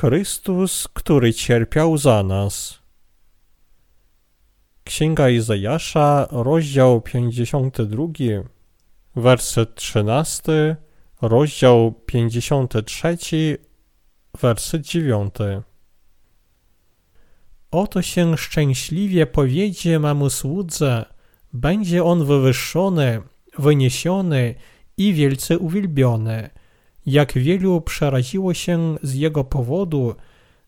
Chrystus, który cierpiał za nas. Księga Izajasza, rozdział 52, werset 13, rozdział 53, werset 9. Oto się szczęśliwie powiedzie memu słudze, będzie on wywyższony, wyniesiony i wielce uwielbiony. Jak wielu przeraziło się z jego powodu,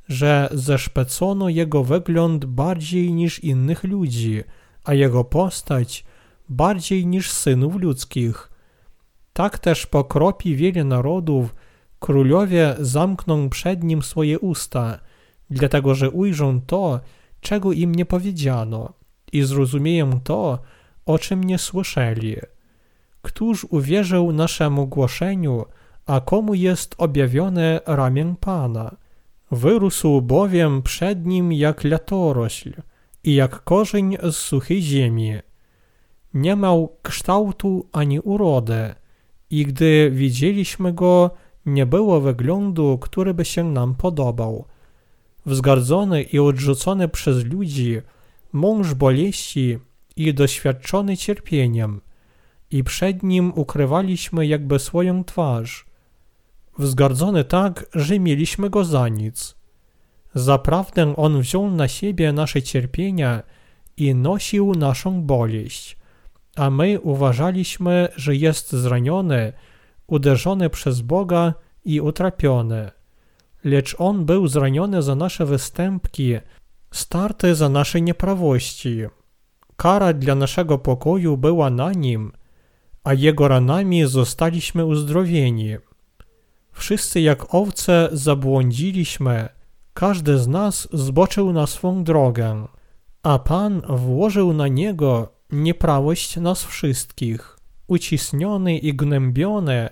że zeszpecono jego wygląd bardziej niż innych ludzi, a jego postać bardziej niż synów ludzkich. Tak też pokropi wiele narodów, królowie zamkną przed nim swoje usta, dlatego że ujrzą to, czego im nie powiedziano i zrozumieją to, o czym nie słyszeli. Któż uwierzył naszemu głoszeniu, a komu jest objawione ramię Pana? Wyrósł bowiem przed nim jak latorośl i jak korzeń z suchej ziemi. Nie miał kształtu ani urody i gdy widzieliśmy go, nie było wyglądu, który by się nam podobał. Wzgardzony i odrzucony przez ludzi, mąż boleści i doświadczony cierpieniem, i przed nim ukrywaliśmy jakby swoją twarz. Wzgardzony tak, że mieliśmy go za nic. Zaprawdę on wziął na siebie nasze cierpienia i nosił naszą boleść, a my uważaliśmy, że jest zraniony, uderzony przez Boga i utrapiony. Lecz on był zraniony za nasze występki, starty za nasze nieprawości. Kara dla naszego pokoju była na nim, a jego ranami zostaliśmy uzdrowieni. Wszyscy jak owce zabłądziliśmy, każdy z nas zboczył na swą drogę, a Pan włożył na niego nieprawość nas wszystkich. Ucisniony i gnębiony,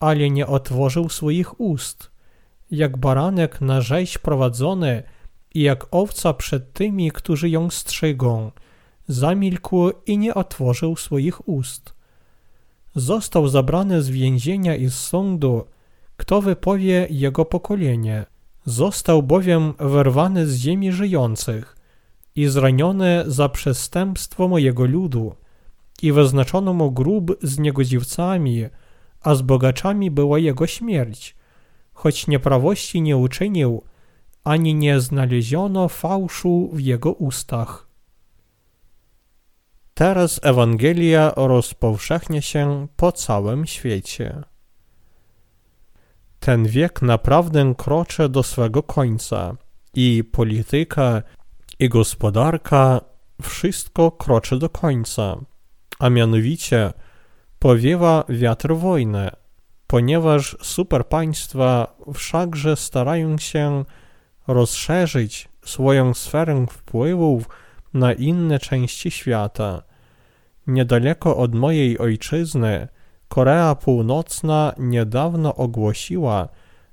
ale nie otworzył swoich ust. Jak baranek na rzeź prowadzony i jak owca przed tymi, którzy ją strzygą, zamilkł i nie otworzył swoich ust. Został zabrany z więzienia i z sądu, kto wypowie jego pokolenie. Został bowiem wyrwany z ziemi żyjących i zraniony za przestępstwo mojego ludu i wyznaczono mu grób z niegodziwcami, a z bogaczami była jego śmierć, choć nieprawości nie uczynił, ani nie znaleziono fałszu w jego ustach. Teraz Ewangelia rozpowszechnia się po całym świecie. Ten wiek naprawdę kroczy do swego końca i polityka, i gospodarka, wszystko kroczy do końca, a mianowicie powiewa wiatr wojny, ponieważ superpaństwa wszakże starają się rozszerzyć swoją sferę wpływów na inne części świata. Niedaleko od mojej ojczyzny Korea Północna niedawno ogłosiła,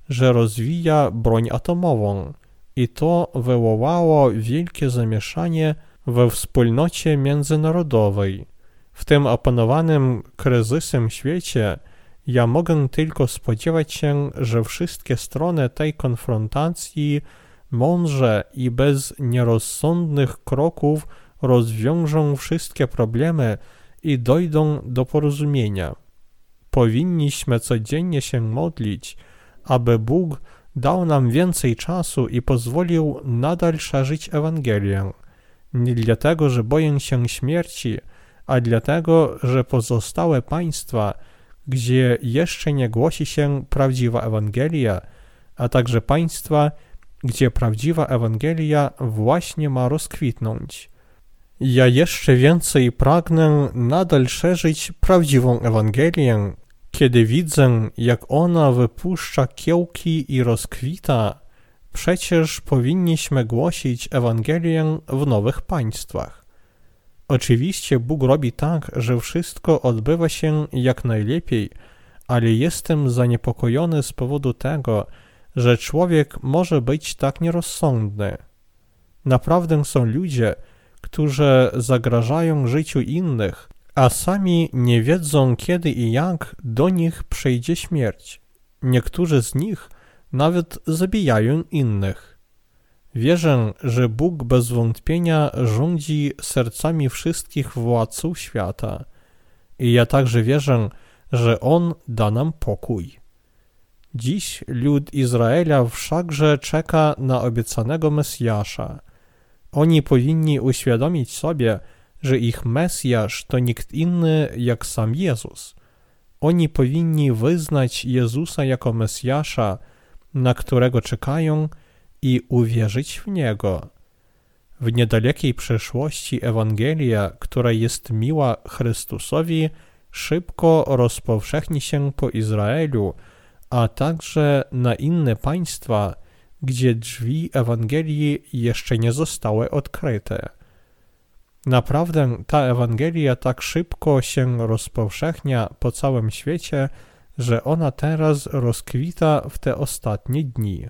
że rozwija broń atomową i to wywołało wielkie zamieszanie we wspólnocie międzynarodowej. W tym opanowanym kryzysem świecie ja mogę tylko spodziewać się, że wszystkie strony tej konfrontacji mądrze i bez nierozsądnych kroków rozwiążą wszystkie problemy i dojdą do porozumienia. Powinniśmy codziennie się modlić, aby Bóg dał nam więcej czasu i pozwolił nadal szerzyć Ewangelię. Nie dlatego, że boję się śmierci, a dlatego, że pozostałe państwa, gdzie jeszcze nie głosi się prawdziwa Ewangelia, a także państwa, gdzie prawdziwa Ewangelia właśnie ma rozkwitnąć. Ja jeszcze więcej pragnę nadal szerzyć prawdziwą Ewangelię, kiedy widzę, jak ona wypuszcza kiełki i rozkwita, przecież powinniśmy głosić Ewangelię w nowych państwach. Oczywiście Bóg robi tak, że wszystko odbywa się jak najlepiej, ale jestem zaniepokojony z powodu tego, że człowiek może być tak nierozsądny. Naprawdę są ludzie, którzy zagrażają życiu innych, a sami nie wiedzą kiedy i jak do nich przyjdzie śmierć. Niektórzy z nich nawet zabijają innych. Wierzę, że Bóg bez wątpienia rządzi sercami wszystkich władców świata. I ja także wierzę, że On da nam pokój. Dziś lud Izraela wszakże czeka na obiecanego Mesjasza. Oni powinni uświadomić sobie, że ich Mesjasz to nikt inny jak sam Jezus. Oni powinni wyznać Jezusa jako Mesjasza, na którego czekają i uwierzyć w Niego. W niedalekiej przeszłości Ewangelia, która jest miła Chrystusowi, szybko rozpowszechni się po Izraelu, a także na inne państwa, gdzie drzwi Ewangelii jeszcze nie zostały odkryte. Naprawdę ta Ewangelia tak szybko się rozpowszechnia po całym świecie, że ona teraz rozkwita w te ostatnie dni.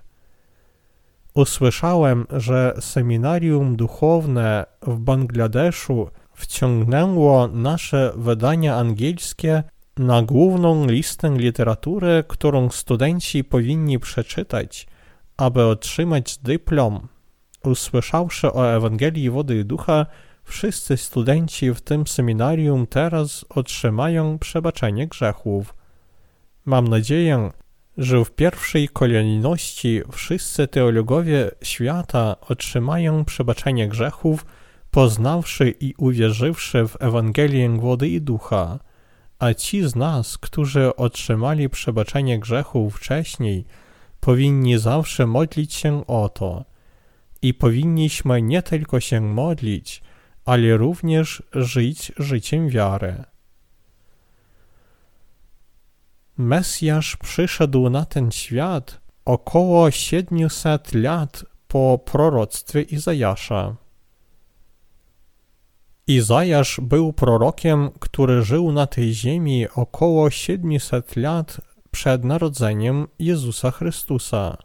Usłyszałem, że seminarium duchowne w Bangladeszu wciągnęło nasze wydania angielskie na główną listę literatury, którą studenci powinni przeczytać, aby otrzymać dyplom. Usłyszawszy o Ewangelii Wody i Ducha, wszyscy studenci w tym seminarium teraz otrzymają przebaczenie grzechów. Mam nadzieję, że w pierwszej kolejności wszyscy teologowie świata otrzymają przebaczenie grzechów, poznawszy i uwierzywszy w Ewangelię Wody i Ducha, a ci z nas, którzy otrzymali przebaczenie grzechów wcześniej, powinni zawsze modlić się o to. I powinniśmy nie tylko się modlić, ale również żyć życiem wiary. Mesjasz przyszedł na ten świat około 700 lat po proroctwie Izajasza. Izajasz był prorokiem, który żył na tej ziemi około 700 lat przed narodzeniem Jezusa Chrystusa.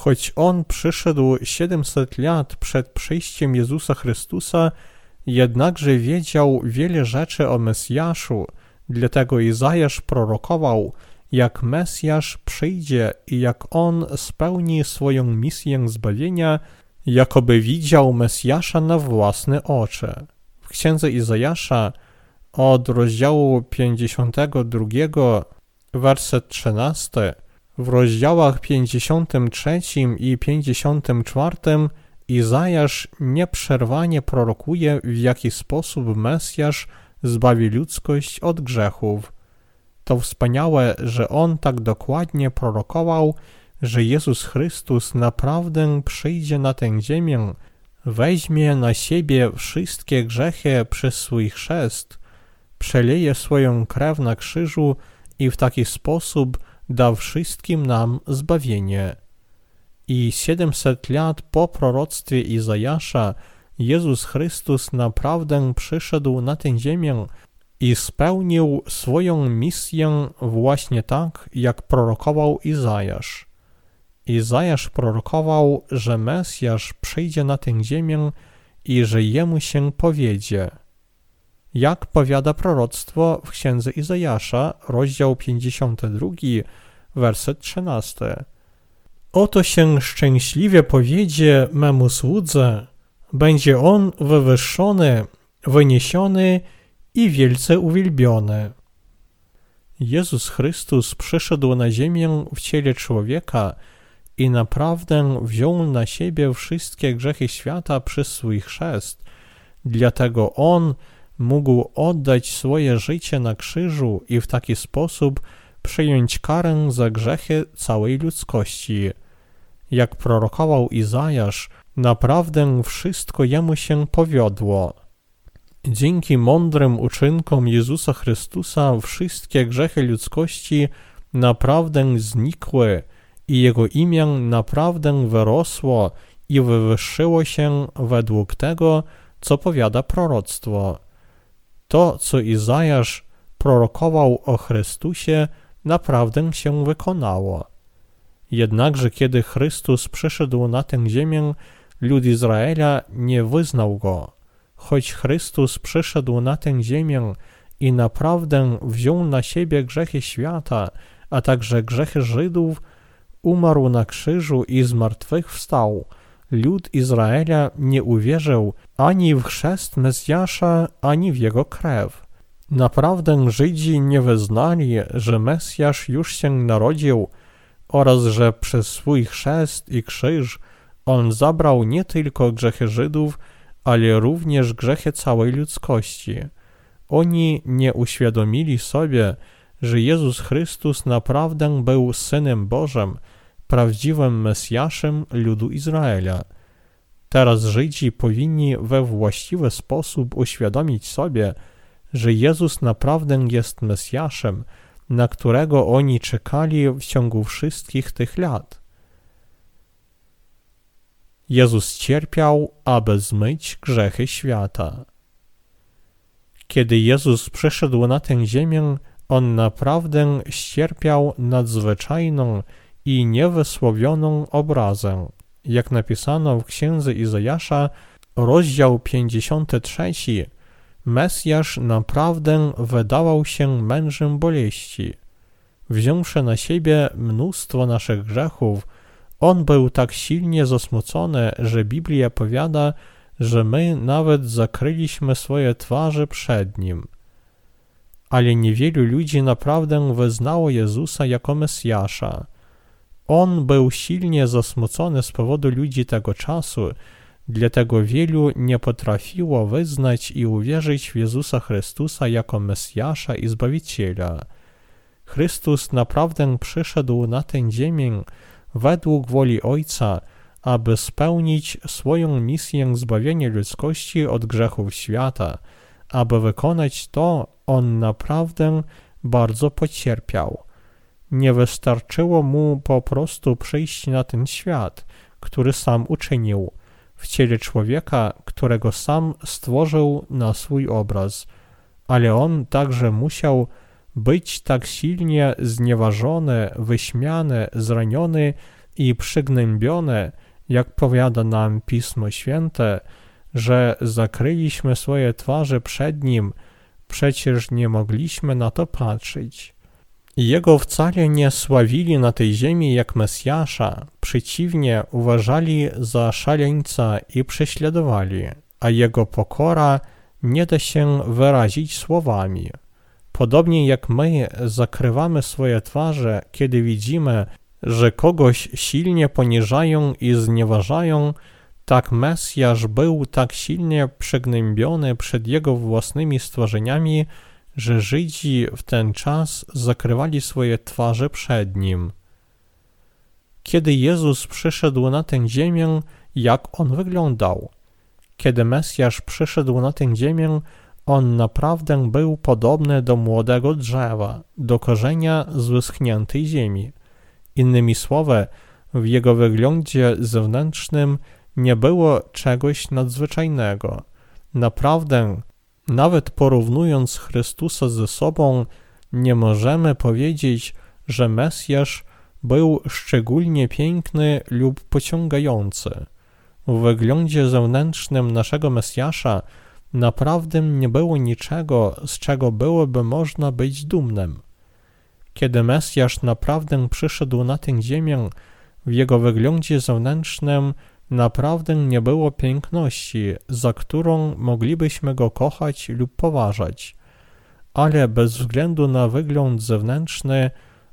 Choć on przyszedł 700 lat przed przyjściem Jezusa Chrystusa, jednakże wiedział wiele rzeczy o Mesjaszu, dlatego Izajasz prorokował, jak Mesjasz przyjdzie i jak on spełni swoją misję zbawienia, jakoby widział Mesjasza na własne oczy. W księdze Izajasza od rozdziału 52, werset 13, w rozdziałach 53 i 54 Izajasz nieprzerwanie prorokuje, w jaki sposób Mesjasz zbawi ludzkość od grzechów. To wspaniałe, że on tak dokładnie prorokował, że Jezus Chrystus naprawdę przyjdzie na tę ziemię, weźmie na siebie wszystkie grzechy przez swój chrzest, przeleje swoją krew na krzyżu i w taki sposób da wszystkim nam zbawienie. I 700 lat po proroctwie Izajasza Jezus Chrystus naprawdę przyszedł na tę ziemię i spełnił swoją misję właśnie tak, jak prorokował Izajasz. Izajasz prorokował, że Mesjasz przyjdzie na tę ziemię i że jemu się powiedzie. Jak powiada proroctwo w księdze Izajasza, rozdział 52, werset 13. Oto się szczęśliwie powiedzie memu słudze, będzie on wywyższony, wyniesiony i wielce uwielbiony. Jezus Chrystus przyszedł na ziemię w ciele człowieka i naprawdę wziął na siebie wszystkie grzechy świata przez swój chrzest. Dlatego On mógł oddać swoje życie na krzyżu i w taki sposób przyjąć karę za grzechy całej ludzkości. Jak prorokował Izajasz, naprawdę wszystko jemu się powiodło. Dzięki mądrym uczynkom Jezusa Chrystusa wszystkie grzechy ludzkości naprawdę znikły i Jego imię naprawdę wyrosło i wywyższyło się według tego, co powiada proroctwo. To, co Izajasz prorokował o Chrystusie, naprawdę się wykonało. Jednakże kiedy Chrystus przyszedł na tę ziemię, lud Izraela nie wyznał Go. Choć Chrystus przyszedł na tę ziemię i naprawdę wziął na siebie grzechy świata, a także grzechy Żydów, umarł na krzyżu i zmartwychwstał, lud Izraela nie uwierzył ani w chrzest Mesjasza, ani w jego krew. Naprawdę Żydzi nie wyznali, że Mesjasz już się narodził oraz że przez swój chrzest i krzyż on zabrał nie tylko grzechy Żydów, ale również grzechy całej ludzkości. Oni nie uświadomili sobie, że Jezus Chrystus naprawdę był Synem Bożym, prawdziwym Mesjaszem ludu Izraela. Teraz Żydzi powinni we właściwy sposób uświadomić sobie, że Jezus naprawdę jest Mesjaszem, na którego oni czekali w ciągu wszystkich tych lat. Jezus cierpiał, aby zmyć grzechy świata. Kiedy Jezus przyszedł na tę ziemię, On naprawdę ścierpiał nadzwyczajną i niewysłowioną obrazę. Jak napisano w księdze Izajasza, rozdział 53, Mesjasz naprawdę wydawał się mężem boleści. Wziąwszy na siebie mnóstwo naszych grzechów, on był tak silnie zasmucony, że Biblia powiada, że my nawet zakryliśmy swoje twarze przed nim. Ale niewielu ludzi naprawdę wyznało Jezusa jako Mesjasza. On był silnie zasmucony z powodu ludzi tego czasu, dlatego wielu nie potrafiło wyznać i uwierzyć w Jezusa Chrystusa jako Mesjasza i Zbawiciela. Chrystus naprawdę przyszedł na tę ziemię według woli Ojca, aby spełnić swoją misję zbawienia ludzkości od grzechów świata. Aby wykonać to, On naprawdę bardzo pocierpiał. Nie wystarczyło mu po prostu przyjść na ten świat, który sam uczynił, w ciele człowieka, którego sam stworzył na swój obraz, ale on także musiał być tak silnie znieważony, wyśmiany, zraniony i przygnębiony, jak powiada nam Pismo Święte, że zakryliśmy swoje twarze przed Nim, przecież nie mogliśmy na to patrzeć. Jego wcale nie sławili na tej ziemi jak Mesjasza, przeciwnie uważali za szaleńca i prześladowali, a jego pokora nie da się wyrazić słowami. Podobnie jak my zakrywamy swoje twarze, kiedy widzimy, że kogoś silnie poniżają i znieważają, tak Mesjasz był tak silnie przegnębiony przed jego własnymi stworzeniami, że Żydzi w ten czas zakrywali swoje twarze przed nim. Kiedy Jezus przyszedł na tę ziemię, jak on wyglądał? Kiedy Mesjasz przyszedł na tę ziemię, on naprawdę był podobny do młodego drzewa, do korzenia z wyschniętej ziemi. Innymi słowy, w jego wyglądzie zewnętrznym nie było czegoś nadzwyczajnego. Naprawdę, nawet porównując Chrystusa ze sobą, nie możemy powiedzieć, że Mesjasz był szczególnie piękny lub pociągający. W wyglądzie zewnętrznym naszego Mesjasza naprawdę nie było niczego, z czego byłoby można być dumnym. Kiedy Mesjasz naprawdę przyszedł na tę ziemię, w jego wyglądzie zewnętrznym naprawdę nie było piękności, za którą moglibyśmy go kochać lub poważać. Ale bez względu na wygląd zewnętrzny,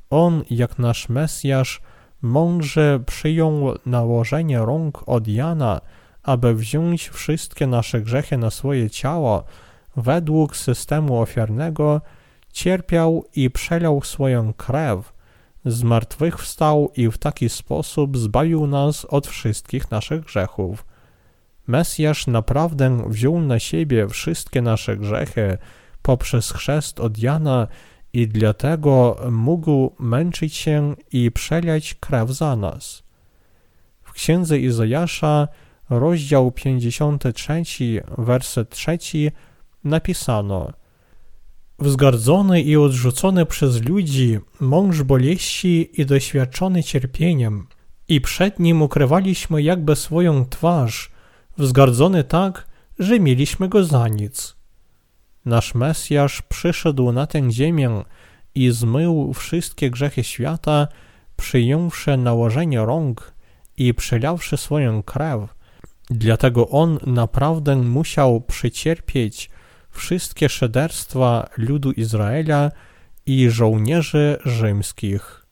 on, jak nasz Mesjasz, mądrze przyjął nałożenie rąk od Jana, aby wziąć wszystkie nasze grzechy na swoje ciało, według systemu ofiarnego, cierpiał i przelał swoją krew, zmartwychwstał i w taki sposób zbawił nas od wszystkich naszych grzechów. Mesjasz naprawdę wziął na siebie wszystkie nasze grzechy poprzez chrzest od Jana i dlatego mógł męczyć się i przelać krew za nas. W księdze Izajasza, rozdział 53, werset 3 napisano – Wzgardzony i odrzucony przez ludzi, mąż boleści i doświadczony cierpieniem, i przed nim ukrywaliśmy jakby swoją twarz, wzgardzony tak, że mieliśmy go za nic. Nasz Mesjasz przyszedł na tę ziemię i zmył wszystkie grzechy świata, przyjąwszy nałożenie rąk i przelawszy swoją krew. Dlatego on naprawdę musiał przycierpieć wszystkie szyderstwa ludu Izraela i żołnierzy rzymskich.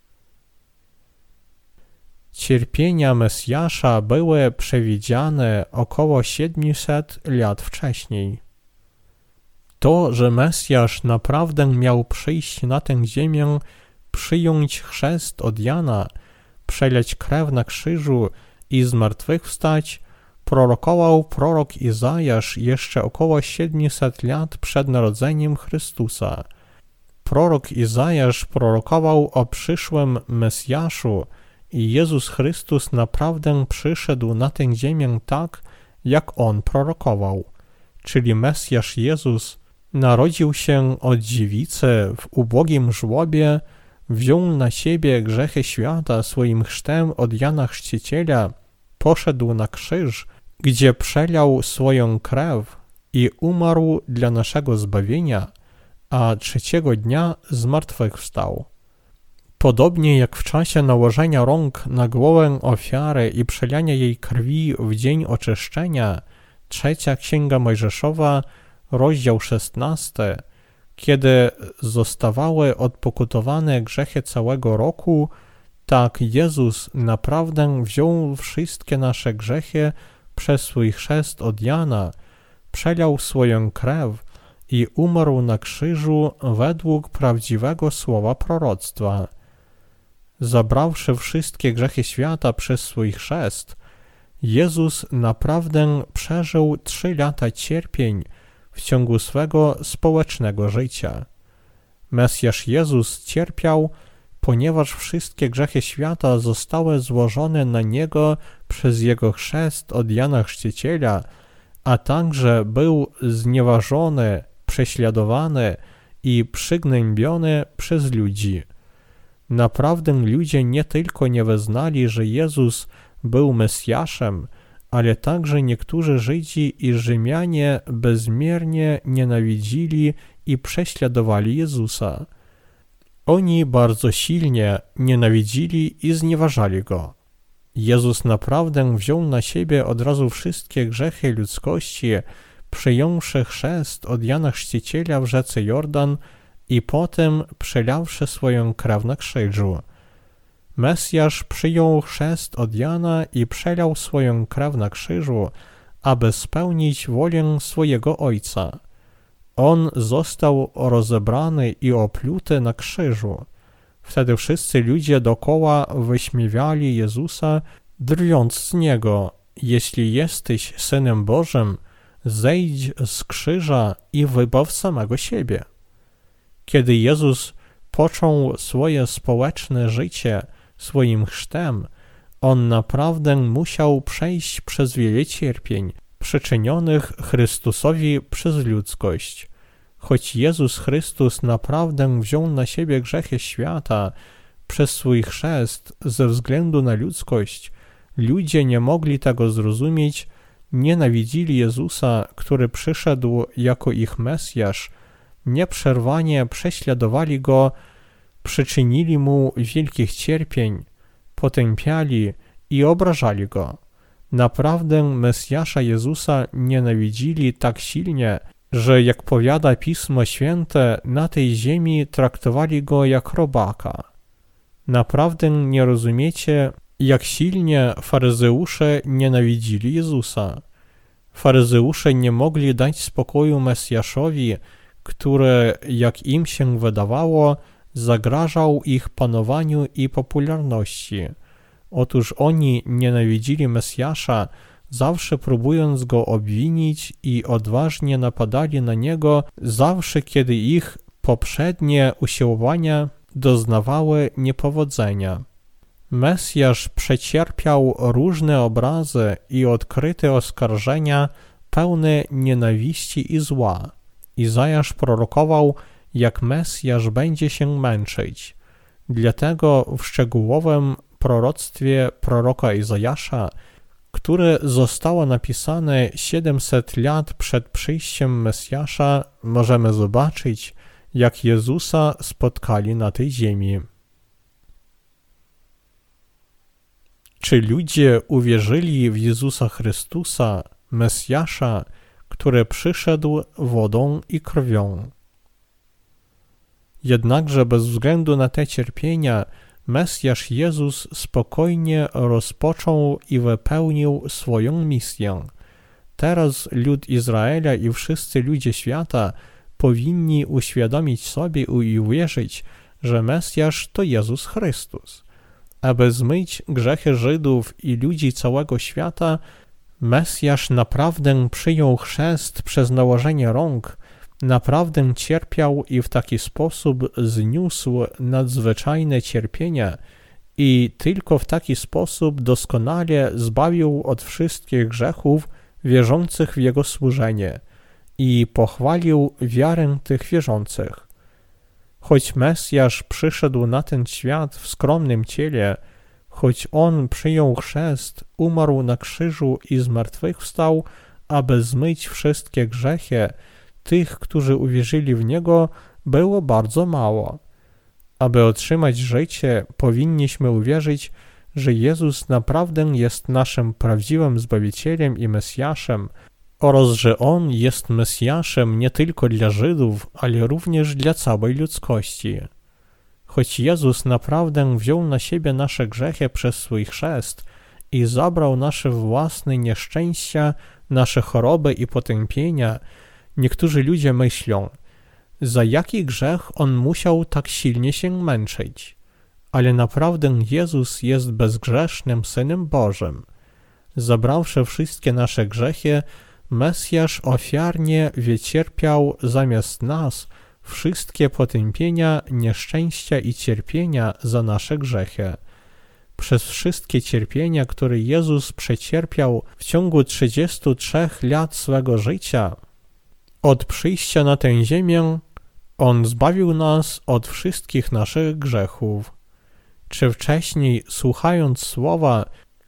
Cierpienia Mesjasza były przewidziane około 700 lat wcześniej. To, że Mesjasz naprawdę miał przyjść na tę ziemię, przyjąć chrzest od Jana, przeleć krew na krzyżu i zmartwychwstać, prorokował prorok Izajasz jeszcze około 700 lat przed narodzeniem Chrystusa. Prorok Izajasz prorokował o przyszłym Mesjaszu i Jezus Chrystus naprawdę przyszedł na tę ziemię tak, jak On prorokował, czyli Mesjasz Jezus narodził się od dziewicy w ubogim żłobie, wziął na siebie grzechy świata swoim chrztem od Jana Chrzciciela, poszedł na krzyż, gdzie przelał swoją krew i umarł dla naszego zbawienia, a trzeciego dnia zmartwychwstał. Podobnie jak w czasie nałożenia rąk na głowę ofiary i przelania jej krwi w dzień oczyszczenia, trzecia Księga Mojżeszowa, rozdział 16, kiedy zostawały odpokutowane grzechy całego roku, tak Jezus naprawdę wziął wszystkie nasze grzechy przez swój chrzest od Jana, przelał swoją krew i umarł na krzyżu według prawdziwego słowa proroctwa. Zabrawszy wszystkie grzechy świata przez swój chrzest, Jezus naprawdę przeżył trzy lata cierpień w ciągu swego społecznego życia. Mesjasz Jezus cierpiał, ponieważ wszystkie grzechy świata zostały złożone na Niego przez Jego chrzest od Jana Chrzciciela, a także był znieważony, prześladowany i przygnębiony przez ludzi. Naprawdę ludzie nie tylko nie wyznali, że Jezus był Mesjaszem, ale także niektórzy Żydzi i Rzymianie bezmiernie nienawidzili i prześladowali Jezusa. Oni bardzo silnie nienawidzili i znieważali Go. Jezus naprawdę wziął na siebie od razu wszystkie grzechy ludzkości, przyjąwszy chrzest od Jana Chrzciciela w rzece Jordan i potem przelawszy swoją krew na krzyżu. Mesjasz przyjął chrzest od Jana i przelał swoją krew na krzyżu, aby spełnić wolę swojego Ojca. On został rozebrany i opluty na krzyżu. Wtedy wszyscy ludzie dokoła wyśmiewali Jezusa, drwiąc z Niego. Jeśli jesteś Synem Bożym, zejdź z krzyża i wybaw samego siebie. Kiedy Jezus począł swoje społeczne życie swoim chrztem, On naprawdę musiał przejść przez wiele cierpień, przyczynionych Chrystusowi przez ludzkość. Choć Jezus Chrystus naprawdę wziął na siebie grzechy świata przez swój chrzest ze względu na ludzkość, ludzie nie mogli tego zrozumieć, nienawidzili Jezusa, który przyszedł jako ich Mesjasz, nieprzerwanie prześladowali Go, przyczynili Mu wielkich cierpień, potępiali i obrażali Go. Naprawdę Mesjasza Jezusa nienawidzili tak silnie, że jak powiada Pismo Święte, na tej ziemi traktowali Go jak robaka. Naprawdę nie rozumiecie, jak silnie faryzeusze nienawidzili Jezusa. Faryzeusze nie mogli dać spokoju Mesjaszowi, który, jak im się wydawało, zagrażał ich panowaniu i popularności. Otóż oni nienawidzili Mesjasza, zawsze próbując go obwinić i odważnie napadali na niego, zawsze kiedy ich poprzednie usiłowania doznawały niepowodzenia. Mesjasz przecierpiał różne obrazy i odkryte oskarżenia pełne nienawiści i zła. Izajasz prorokował, jak Mesjasz będzie się męczyć. Dlatego w szczegółowym proroctwie proroka Izajasza, które zostało napisane 700 lat przed przyjściem Mesjasza, możemy zobaczyć, jak Jezusa spotkali na tej ziemi. Czy ludzie uwierzyli w Jezusa Chrystusa, Mesjasza, który przyszedł wodą i krwią? Jednakże bez względu na te cierpienia, Mesjasz Jezus spokojnie rozpoczął i wypełnił swoją misję. Teraz lud Izraela i wszyscy ludzie świata powinni uświadomić sobie i uwierzyć, że Mesjasz to Jezus Chrystus. Aby zmyć grzechy Żydów i ludzi całego świata, Mesjasz naprawdę przyjął chrzest przez nałożenie rąk, naprawdę cierpiał i w taki sposób zniósł nadzwyczajne cierpienia i tylko w taki sposób doskonale zbawił od wszystkich grzechów wierzących w Jego służenie i pochwalił wiarę tych wierzących. Choć Mesjasz przyszedł na ten świat w skromnym ciele, choć On przyjął chrzest, umarł na krzyżu i zmartwychwstał, aby zmyć wszystkie grzechy, tych, którzy uwierzyli w Niego, było bardzo mało. Aby otrzymać życie, powinniśmy uwierzyć, że Jezus naprawdę jest naszym prawdziwym Zbawicielem i Mesjaszem oraz że On jest Mesjaszem nie tylko dla Żydów, ale również dla całej ludzkości. Choć Jezus naprawdę wziął na siebie nasze grzechy przez swój chrzest i zabrał nasze własne nieszczęścia, nasze choroby i potępienia, niektórzy ludzie myślą, za jaki grzech On musiał tak silnie się męczyć ale naprawdę Jezus jest bezgrzesznym Synem Bożym. Zabrawszy wszystkie nasze grzechy, Mesjasz ofiarnie wycierpiał zamiast nas wszystkie potępienia, nieszczęścia i cierpienia za nasze grzechy. Przez wszystkie cierpienia, które Jezus przecierpiał w ciągu 33 lat swego życia, od przyjścia na tę ziemię, On zbawił nas od wszystkich naszych grzechów czy wcześniej, słuchając słowa,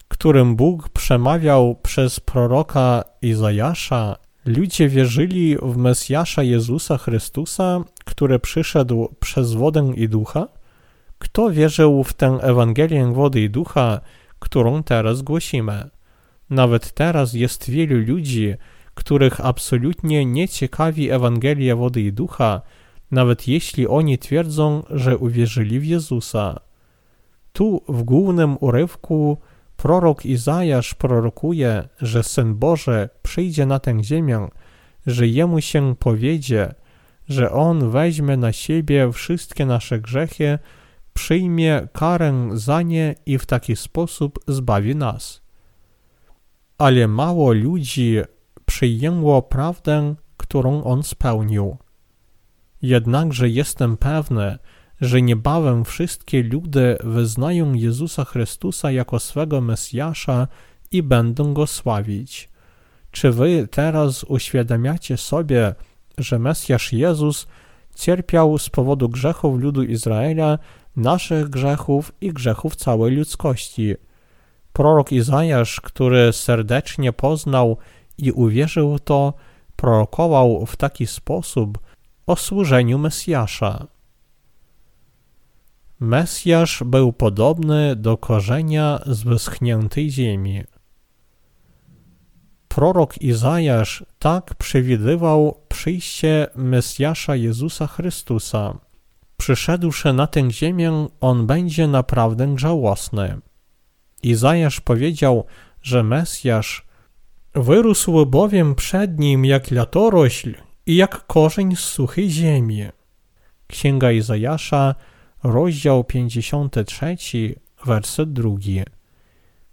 którym Bóg przemawiał przez proroka Izajasza, ludzie wierzyli w Mesjasza Jezusa Chrystusa, który przyszedł przez wodę i ducha? Kto wierzył w tę Ewangelię wody i ducha, którą teraz głosimy? Nawet teraz jest wielu ludzi, których absolutnie nie ciekawi Ewangelia wody i ducha, nawet jeśli oni twierdzą, że uwierzyli w Jezusa. Tu w głównym urywku prorok Izajasz prorokuje, że Syn Boży przyjdzie na tę ziemię, że Jemu się powiedzie, że On weźmie na siebie wszystkie nasze grzechy, przyjmie karę za nie i w taki sposób zbawi nas. Ale mało ludzi przyjęło prawdę, którą On spełnił. Jednakże jestem pewny, że niebawem wszystkie ludy wyznają Jezusa Chrystusa jako swego Mesjasza i będą Go sławić. Czy wy teraz uświadamiacie sobie, że Mesjasz Jezus cierpiał z powodu grzechów ludu Izraela, naszych grzechów i grzechów całej ludzkości? Prorok Izajasz, który serdecznie poznał i uwierzył to, prorokował w taki sposób o służeniu Mesjasza. Mesjasz był podobny do korzenia z wyschniętej ziemi. Prorok Izajasz tak przewidywał przyjście Mesjasza Jezusa Chrystusa. Przyszedłszy na tę ziemię, on będzie naprawdę żałosny. Izajasz powiedział, że Mesjasz wyrósł bowiem przed nim jak latorośl i jak korzeń z suchej ziemi. Księga Izajasza rozdział 53, werset drugi.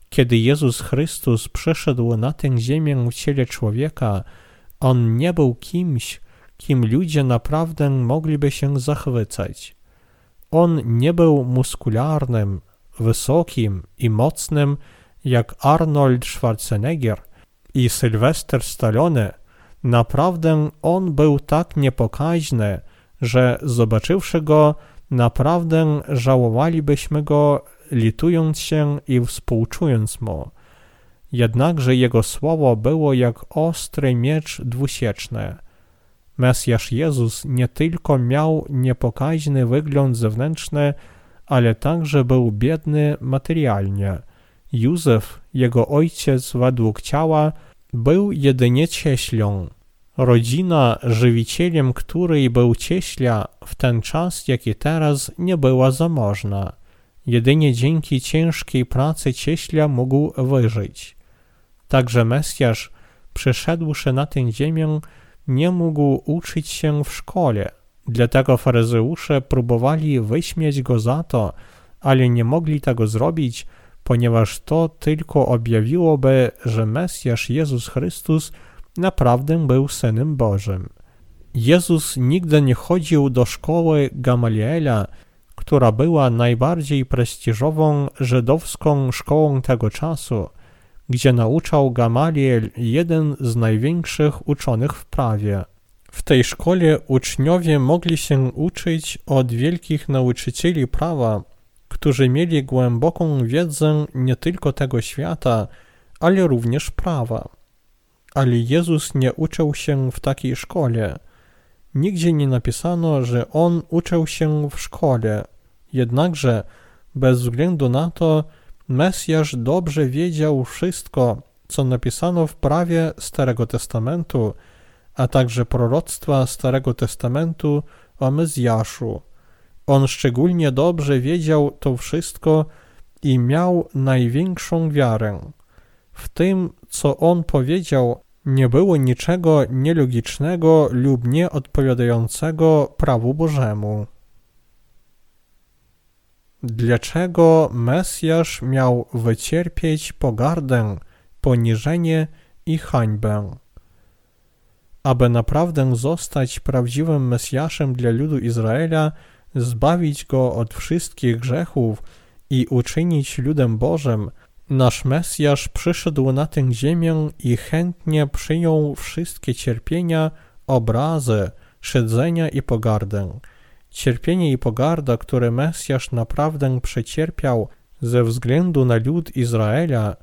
Kiedy Jezus Chrystus przyszedł na tę ziemię w ciele człowieka, On nie był kimś, kim ludzie naprawdę mogliby się zachwycać. On nie był muskularnym, wysokim i mocnym jak Arnold Schwarzenegger i Sylwester Stallone. Naprawdę on był tak niepokaźny, że zobaczywszy go, naprawdę żałowalibyśmy go, litując się i współczując mu. Jednakże jego słowo było jak ostry miecz dwusieczny. Mesjasz Jezus nie tylko miał niepokaźny wygląd zewnętrzny, ale także był biedny materialnie. Józef, jego ojciec według ciała, był jedynie cieślą. Rodzina, żywicielem której był cieśla, w ten czas, jak i teraz, nie była zamożna. Jedynie dzięki ciężkiej pracy cieśla mógł wyżyć. Także Mesjasz, przyszedłszy na tę ziemię, nie mógł uczyć się w szkole. Dlatego faryzeusze próbowali wyśmieć go za to, ale nie mogli tego zrobić, ponieważ to tylko objawiłoby, że Mesjasz Jezus Chrystus naprawdę był Synem Bożym. Jezus nigdy nie chodził do szkoły Gamaliela, która była najbardziej prestiżową żydowską szkołą tego czasu, gdzie nauczał Gamaliel jeden z największych uczonych w prawie. W tej szkole uczniowie mogli się uczyć od wielkich nauczycieli prawa, którzy mieli głęboką wiedzę nie tylko tego świata, ale również prawa. Ale Jezus nie uczył się w takiej szkole. Nigdzie nie napisano, że On uczył się w szkole. Jednakże, bez względu na to, Mesjasz dobrze wiedział wszystko, co napisano w prawie Starego Testamentu, a także proroctwa Starego Testamentu o Mesjaszu. On szczególnie dobrze wiedział to wszystko i miał największą wiarę. W tym, co on powiedział, nie było niczego nielogicznego lub nieodpowiadającego prawu Bożemu. Dlaczego Mesjasz miał wycierpieć pogardę, poniżenie i hańbę? Aby naprawdę zostać prawdziwym Mesjaszem dla ludu Izraela, zbawić go od wszystkich grzechów i uczynić ludem Bożym, nasz Mesjasz przyszedł na tę ziemię i chętnie przyjął wszystkie cierpienia, obrazy, szydzenia i pogardę. Cierpienie i pogarda, które Mesjasz naprawdę przecierpiał ze względu na lud Izraela,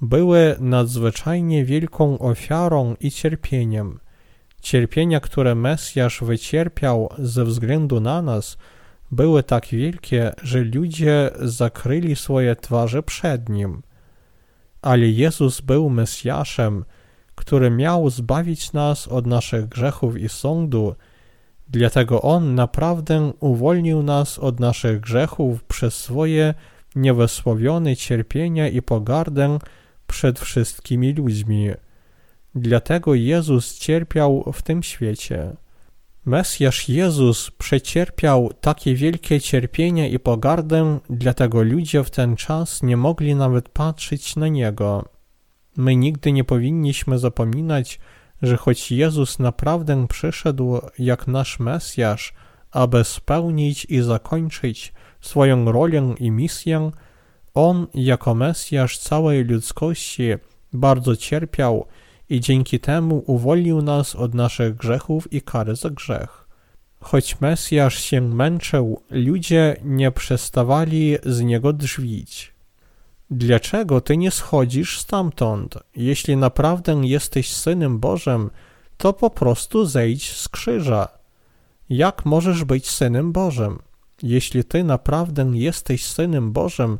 były nadzwyczajnie wielką ofiarą i cierpieniem. Cierpienia, które Mesjasz wycierpiał ze względu na nas, były tak wielkie, że ludzie zakryli swoje twarze przed Nim. Ale Jezus był Mesjaszem, który miał zbawić nas od naszych grzechów i sądu, dlatego On naprawdę uwolnił nas od naszych grzechów przez swoje niewysłowione cierpienia i pogardę przed wszystkimi ludźmi. Dlatego Jezus cierpiał w tym świecie. Mesjasz Jezus przecierpiał takie wielkie cierpienie i pogardę, dlatego ludzie w ten czas nie mogli nawet patrzeć na Niego. My nigdy nie powinniśmy zapominać, że choć Jezus naprawdę przyszedł jak nasz Mesjasz, aby spełnić i zakończyć swoją rolę i misję, On jako Mesjasz całej ludzkości bardzo cierpiał i dzięki temu uwolnił nas od naszych grzechów i kary za grzech. Choć Mesjasz się męczył, ludzie nie przestawali z niego drzwić. Dlaczego ty nie schodzisz stamtąd? Jeśli naprawdę jesteś synem Bożym, to po prostu zejdź z krzyża. Jak możesz być synem Bożym? Jeśli ty naprawdę jesteś synem Bożym,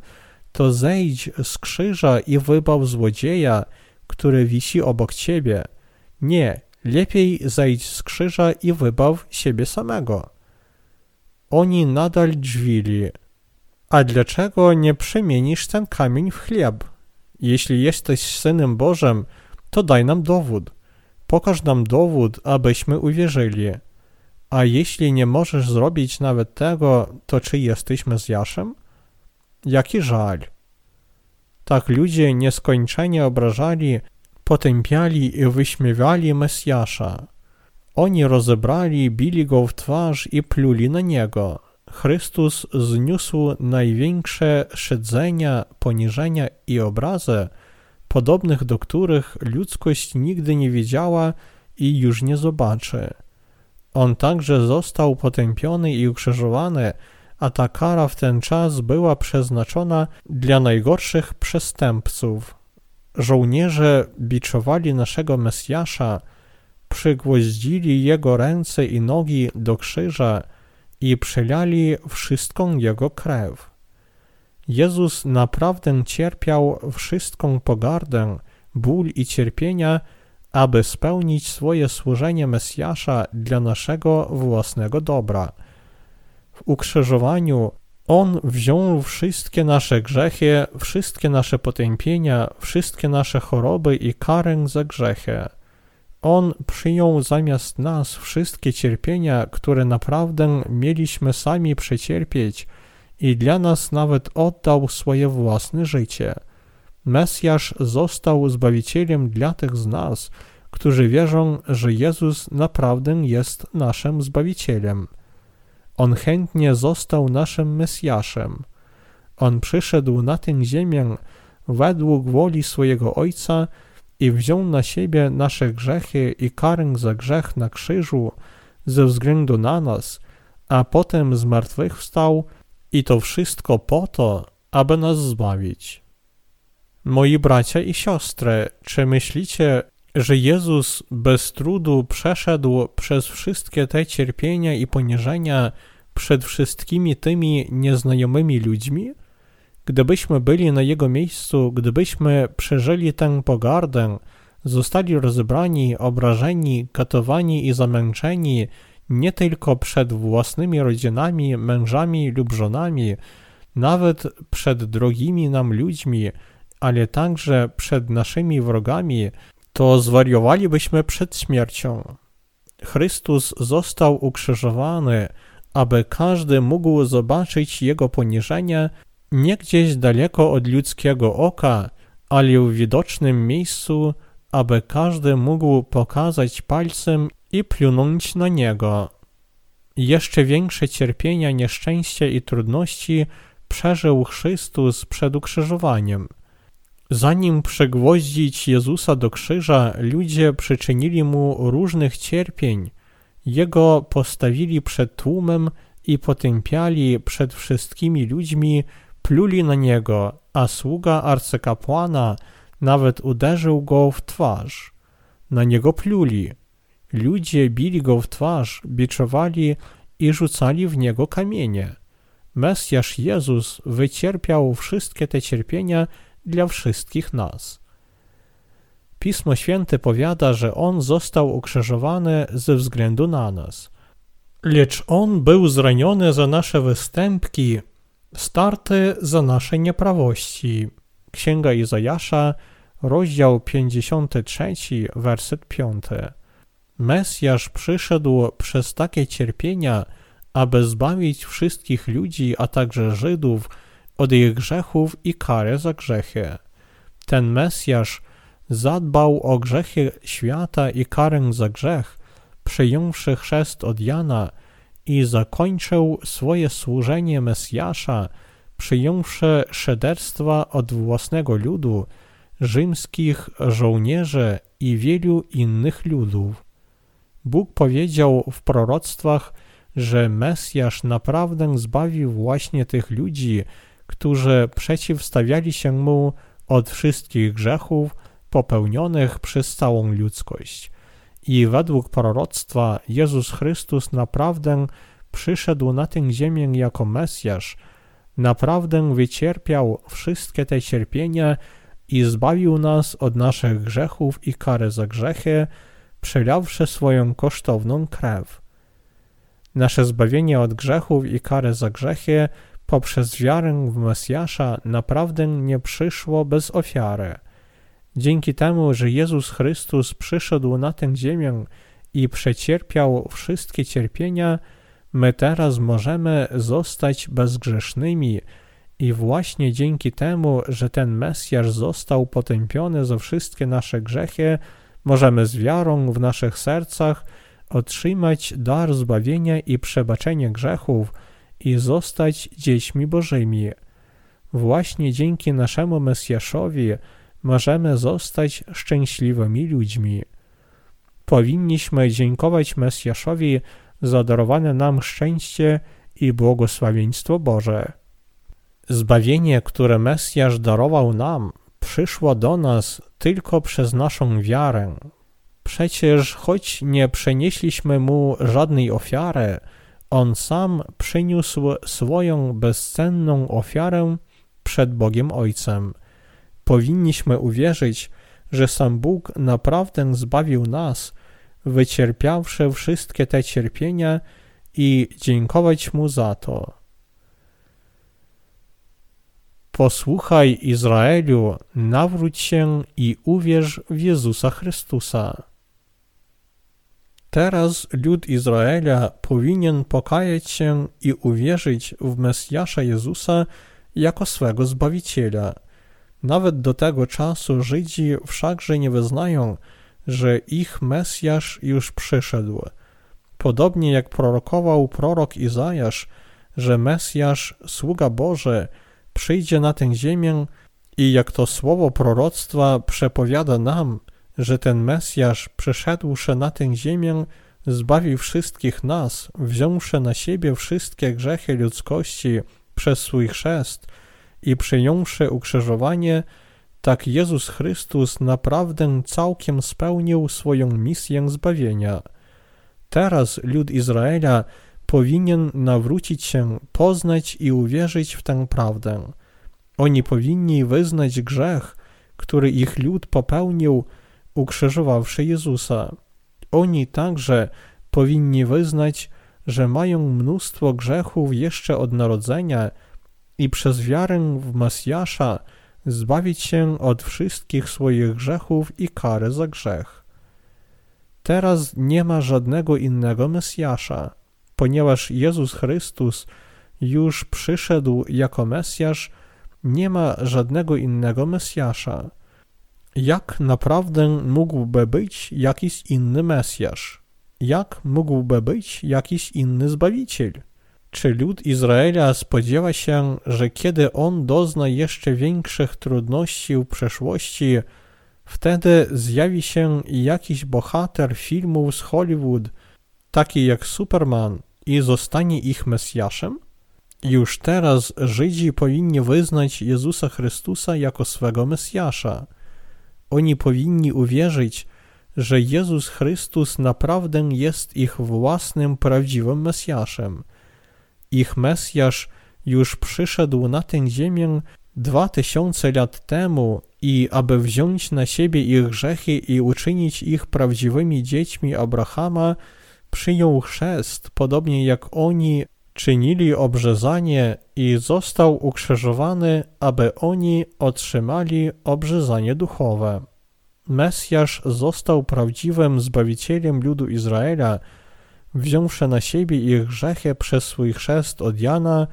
to zejdź z krzyża i wybaw złodzieja, który wisi obok ciebie. Nie, lepiej zejdź z krzyża i wybaw siebie samego. Oni nadal drzwili. A dlaczego nie przemienisz ten kamień w chleb? Jeśli jesteś synem Bożym, to daj nam dowód. Pokaż nam dowód, abyśmy uwierzyli. A jeśli nie możesz zrobić nawet tego, to czy jesteś Mesjaszem? Jaki żal. Tak ludzie nieskończenie obrażali, potępiali i wyśmiewali Mesjasza. Oni rozebrali, bili go w twarz i pluli na niego. Chrystus zniósł największe szydzenia, poniżenia i obrazy, podobnych do których ludzkość nigdy nie wiedziała i już nie zobaczy. On także został potępiony i ukrzyżowany, a ta kara w ten czas była przeznaczona dla najgorszych przestępców. Żołnierze biczowali naszego Mesjasza, przygwoździli jego ręce i nogi do krzyża i przelali wszystką jego krew. Jezus naprawdę cierpiał wszystką pogardę, ból i cierpienia, aby spełnić swoje służenie Mesjasza dla naszego własnego dobra. W ukrzyżowaniu On wziął wszystkie nasze grzechy, wszystkie nasze potępienia, wszystkie nasze choroby i karę za grzechy. On przyjął zamiast nas wszystkie cierpienia, które naprawdę mieliśmy sami przecierpieć i dla nas nawet oddał swoje własne życie. Mesjasz został Zbawicielem dla tych z nas, którzy wierzą, że Jezus naprawdę jest naszym Zbawicielem. On chętnie został naszym Mesjaszem. On przyszedł na tę ziemię według woli swojego Ojca i wziął na siebie nasze grzechy i karę za grzech na krzyżu ze względu na nas, a potem zmartwychwstał i to wszystko po to, aby nas zbawić. Moi bracia i siostry, czy myślicie, że Jezus bez trudu przeszedł przez wszystkie te cierpienia i poniżenia przed wszystkimi tymi nieznajomymi ludźmi? Gdybyśmy byli na Jego miejscu, gdybyśmy przeżyli tę pogardę, zostali rozebrani, obrażeni, katowani i zamęczeni nie tylko przed własnymi rodzinami, mężami lub żonami, nawet przed drogimi nam ludźmi, ale także przed naszymi wrogami, to zwariowalibyśmy przed śmiercią. Chrystus został ukrzyżowany, aby każdy mógł zobaczyć Jego poniżenie nie gdzieś daleko od ludzkiego oka, ale w widocznym miejscu, aby każdy mógł pokazać palcem i plunąć na Niego. Jeszcze większe cierpienia, nieszczęście i trudności przeżył Chrystus przed ukrzyżowaniem – Zanim przegwoździć Jezusa do krzyża, ludzie przyczynili mu różnych cierpień. Jego postawili przed tłumem i potępiali przed wszystkimi ludźmi, pluli na niego, a sługa arcykapłana nawet uderzył go w twarz. Na niego pluli. Ludzie bili go w twarz, biczowali i rzucali w niego kamienie. Mesjasz Jezus wycierpiał wszystkie te cierpienia dla wszystkich nas. Pismo Święte powiada, że On został ukrzyżowany ze względu na nas. Lecz On był zraniony za nasze występki, starty za nasze nieprawości. Księga Izajasza, rozdział 53, werset 5. Mesjasz przyszedł przez takie cierpienia, aby zbawić wszystkich ludzi, a także Żydów, od ich grzechów i karę za grzechy. Ten Mesjasz zadbał o grzechy świata i karę za grzech, przyjąwszy chrzest od Jana i zakończył swoje służenie Mesjasza, przyjąwszy szederstwa od własnego ludu, rzymskich żołnierzy i wielu innych ludów. Bóg powiedział w proroctwach, że Mesjasz naprawdę zbawił właśnie tych ludzi, którzy przeciwstawiali się mu od wszystkich grzechów popełnionych przez całą ludzkość. I według proroctwa Jezus Chrystus naprawdę przyszedł na tę ziemię jako Mesjasz, naprawdę wycierpiał wszystkie te cierpienia i zbawił nas od naszych grzechów i kary za grzechy, przelawszy swoją kosztowną krew. Nasze zbawienie od grzechów i kary za grzechy poprzez wiarę w Mesjasza naprawdę nie przyszło bez ofiary. Dzięki temu, że Jezus Chrystus przyszedł na tę ziemię i przecierpiał wszystkie cierpienia, my teraz możemy zostać bezgrzesznymi i właśnie dzięki temu, że ten Mesjasz został potępiony za wszystkie nasze grzechy, możemy z wiarą w naszych sercach otrzymać dar zbawienia i przebaczenia grzechów, i zostać dziećmi Bożymi. Właśnie dzięki naszemu Mesjaszowi możemy zostać szczęśliwymi ludźmi. Powinniśmy dziękować Mesjaszowi za darowane nam szczęście i błogosławieństwo Boże. Zbawienie, które Mesjasz darował nam, przyszło do nas tylko przez naszą wiarę. Przecież choć nie przenieśliśmy mu żadnej ofiary, on sam przyniósł swoją bezcenną ofiarę przed Bogiem Ojcem. Powinniśmy uwierzyć, że sam Bóg naprawdę zbawił nas, wycierpiawszy wszystkie te cierpienia i dziękować Mu za to. Posłuchaj Izraelu, nawróć się i uwierz w Jezusa Chrystusa. Teraz lud Izraela powinien pokajać się i uwierzyć w Mesjasza Jezusa jako swego Zbawiciela. Nawet do tego czasu Żydzi wszakże nie wyznają, że ich Mesjasz już przyszedł. Podobnie jak prorokował prorok Izajasz, że Mesjasz, sługa Boży, przyjdzie na tę ziemię i jak to słowo proroctwa przepowiada nam, że ten Mesjasz przyszedłszy na tę ziemię, zbawi wszystkich nas, wziąwszy na siebie wszystkie grzechy ludzkości przez swój chrzest i przyjąwszy ukrzyżowanie, tak Jezus Chrystus naprawdę całkiem spełnił swoją misję zbawienia. Teraz lud Izraela powinien nawrócić się, poznać i uwierzyć w tę prawdę. Oni powinni wyznać grzech, który ich lud popełnił, ukrzyżowawszy Jezusa. Oni także powinni wyznać, że mają mnóstwo grzechów jeszcze od narodzenia i przez wiarę w Mesjasza zbawić się od wszystkich swoich grzechów i kary za grzech. Teraz nie ma żadnego innego Mesjasza, ponieważ Jezus Chrystus już przyszedł jako Mesjasz, nie ma żadnego innego Mesjasza. Jak naprawdę mógłby być jakiś inny Mesjasz? Jak mógłby być jakiś inny Zbawiciel? Czy lud Izraela spodziewa się, że kiedy on dozna jeszcze większych trudności w przeszłości, wtedy zjawi się jakiś bohater filmów z Hollywood, taki jak Superman, i zostanie ich Mesjaszem? Już teraz Żydzi powinni wyznać Jezusa Chrystusa jako swego Mesjasza. Oni powinni uwierzyć, że Jezus Chrystus naprawdę jest ich własnym prawdziwym Mesjaszem. Ich Mesjasz już przyszedł na tę ziemię dwa tysiące lat temu i aby wziąć na siebie ich grzechy i uczynić ich prawdziwymi dziećmi Abrahama, przyjął chrzest, podobnie jak oni czynili obrzezanie i został ukrzyżowany, aby oni otrzymali obrzezanie duchowe. Mesjasz został prawdziwym Zbawicielem ludu Izraela, wziąwszy na siebie ich grzechy przez swój chrzest od Jana,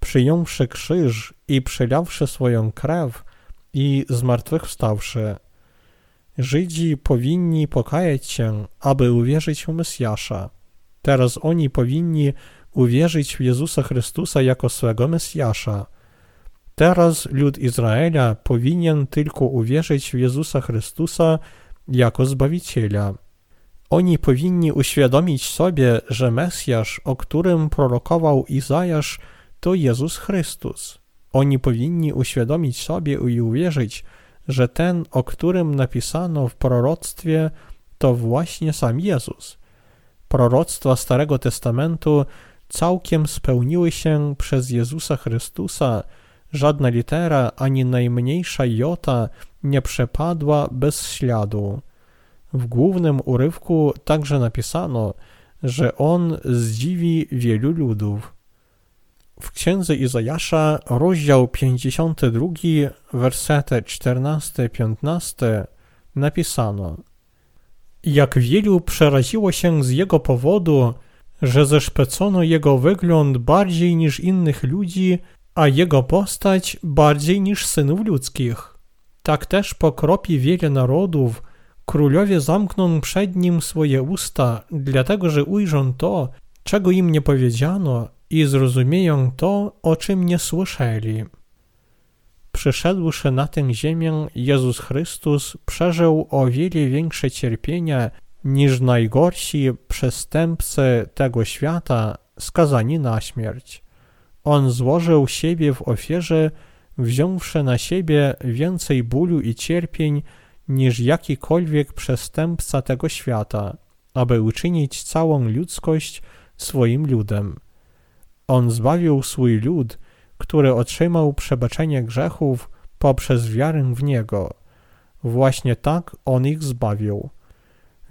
przyjąwszy krzyż i przelawszy swoją krew i zmartwychwstawszy. Żydzi powinni pokajać się, aby uwierzyć w Mesjasza. Teraz oni powinni uwierzyć w Jezusa Chrystusa jako swego Mesjasza. Teraz lud Izraela powinien tylko uwierzyć w Jezusa Chrystusa jako Zbawiciela. Oni powinni uświadomić sobie, że Mesjasz, o którym prorokował Izajasz, to Jezus Chrystus. Oni powinni uświadomić sobie i uwierzyć, że ten, o którym napisano w proroctwie, to właśnie sam Jezus. Proroctwa Starego Testamentu całkiem spełniły się przez Jezusa Chrystusa, żadna litera ani najmniejsza jota nie przepadła bez śladu. W głównym urywku także napisano, że on zdziwi wielu ludów. W księdze Izajasza, rozdział 52, wersety 14-15 napisano Jak wielu przeraziło się z jego powodu, że zeszpecono jego wygląd bardziej niż innych ludzi, a jego postać bardziej niż synów ludzkich. Tak też pokropi wiele narodów, królowie zamkną przed nim swoje usta, dlatego że ujrzą to, czego im nie powiedziano i zrozumieją to, o czym nie słyszeli. Przyszedłszy na tę ziemię, Jezus Chrystus przeżył o wiele większe cierpienia niż najgorsi przestępcy tego świata skazani na śmierć. On złożył siebie w ofierze, wziąwszy na siebie więcej bólu i cierpień niż jakikolwiek przestępca tego świata, aby uczynić całą ludzkość swoim ludem. On zbawił swój lud, który otrzymał przebaczenie grzechów poprzez wiarę w Niego. Właśnie tak On ich zbawił.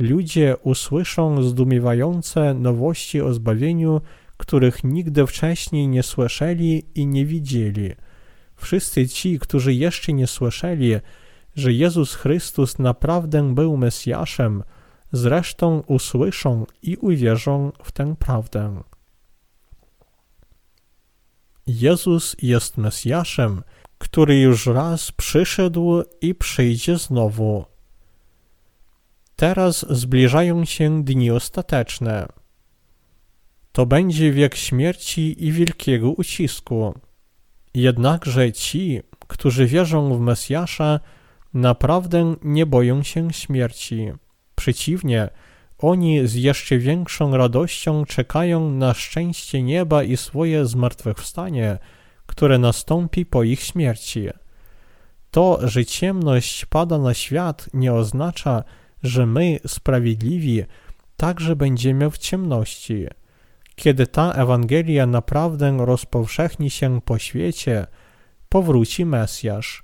Ludzie usłyszą zdumiewające nowości o zbawieniu, których nigdy wcześniej nie słyszeli i nie widzieli. Wszyscy ci, którzy jeszcze nie słyszeli, że Jezus Chrystus naprawdę był Mesjaszem, zresztą usłyszą i uwierzą w tę prawdę. Jezus jest Mesjaszem, który już raz przyszedł i przyjdzie znowu. Teraz zbliżają się dni ostateczne. To będzie wiek śmierci i wielkiego ucisku. Jednakże ci, którzy wierzą w Mesjasza, naprawdę nie boją się śmierci. Przeciwnie, oni z jeszcze większą radością czekają na szczęście nieba i swoje zmartwychwstanie, które nastąpi po ich śmierci. To, że ciemność pada na świat, nie oznacza, że my, sprawiedliwi, także będziemy w ciemności. Kiedy ta Ewangelia naprawdę rozpowszechni się po świecie, powróci Mesjasz.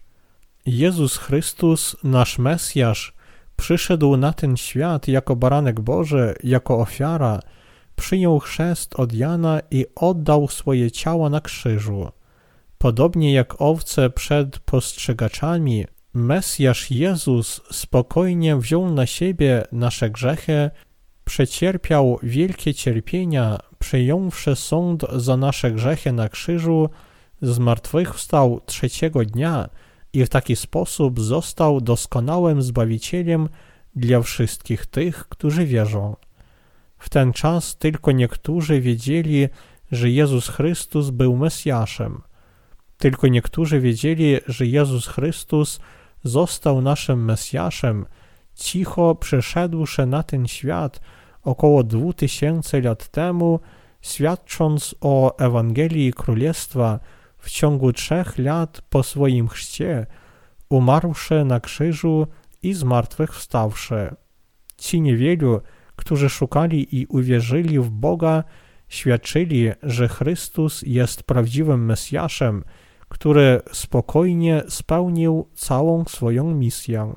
Jezus Chrystus, nasz Mesjasz, przyszedł na ten świat jako baranek Boży, jako ofiara, przyjął chrzest od Jana i oddał swoje ciało na krzyżu. Podobnie jak owce przed postrzegaczami, Mesjasz Jezus spokojnie wziął na siebie nasze grzechy, przecierpiał wielkie cierpienia, przyjąwszy sąd za nasze grzechy na krzyżu, zmartwychwstał trzeciego dnia i w taki sposób został doskonałym Zbawicielem dla wszystkich tych, którzy wierzą. W ten czas tylko niektórzy wiedzieli, że Jezus Chrystus był Mesjaszem. Tylko niektórzy wiedzieli, że Jezus Chrystus został naszym Mesjaszem, cicho przeszedłszy na ten świat około dwóch tysięcy lat temu, świadcząc o Ewangelii Królestwa w ciągu trzech lat po swoim chrzcie, umarłszy na krzyżu i zmartwychwstawszy. Ci niewielu, którzy szukali i uwierzyli w Boga, świadczyli, że Chrystus jest prawdziwym Mesjaszem, który spokojnie spełnił całą swoją misję.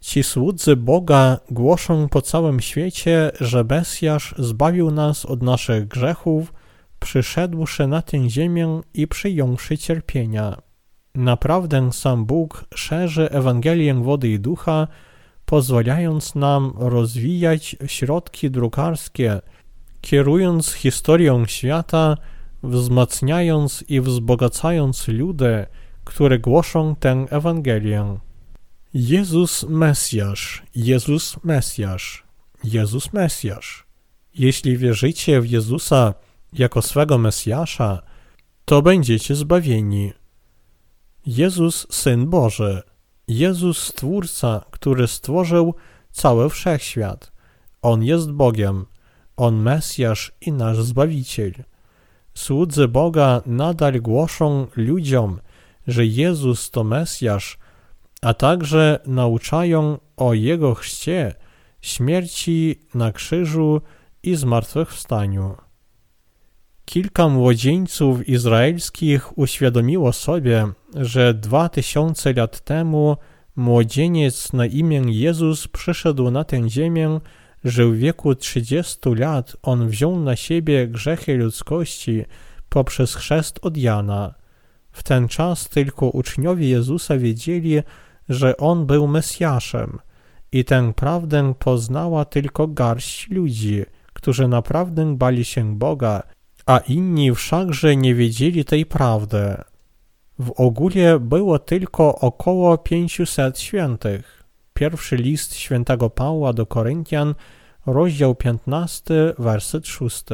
Ci słudzy Boga głoszą po całym świecie, że Mesjasz zbawił nas od naszych grzechów, przyszedłszy na tę ziemię i przyjąwszy cierpienia. Naprawdę sam Bóg szerzy Ewangelię wody i ducha, pozwalając nam rozwijać środki drukarskie, kierując historią świata, wzmacniając i wzbogacając ludy, które głoszą tę Ewangelię. Jezus Mesjasz, Jezus Mesjasz, Jezus Mesjasz. Jeśli wierzycie w Jezusa jako swego Mesjasza, to będziecie zbawieni. Jezus Syn Boży, Jezus Stwórca, który stworzył cały wszechświat. On jest Bogiem, On Mesjasz i nasz Zbawiciel. Słudzy Boga nadal głoszą ludziom, że Jezus to Mesjasz, a także nauczają o Jego chrzcie, śmierci na krzyżu i zmartwychwstaniu. Kilka młodzieńców izraelskich uświadomiło sobie, że dwa tysiące lat temu młodzieniec na imię Jezus przyszedł na tę ziemię, że w wieku 30 lat on wziął na siebie grzechy ludzkości poprzez chrzest od Jana. W ten czas tylko uczniowie Jezusa wiedzieli, że on był Mesjaszem i tę prawdę poznała tylko garść ludzi, którzy naprawdę bali się Boga a inni wszakże nie wiedzieli tej prawdy. W ogóle było tylko około 500 świętych. Pierwszy list świętego Pawła do Koryntian, rozdział 15, werset 6.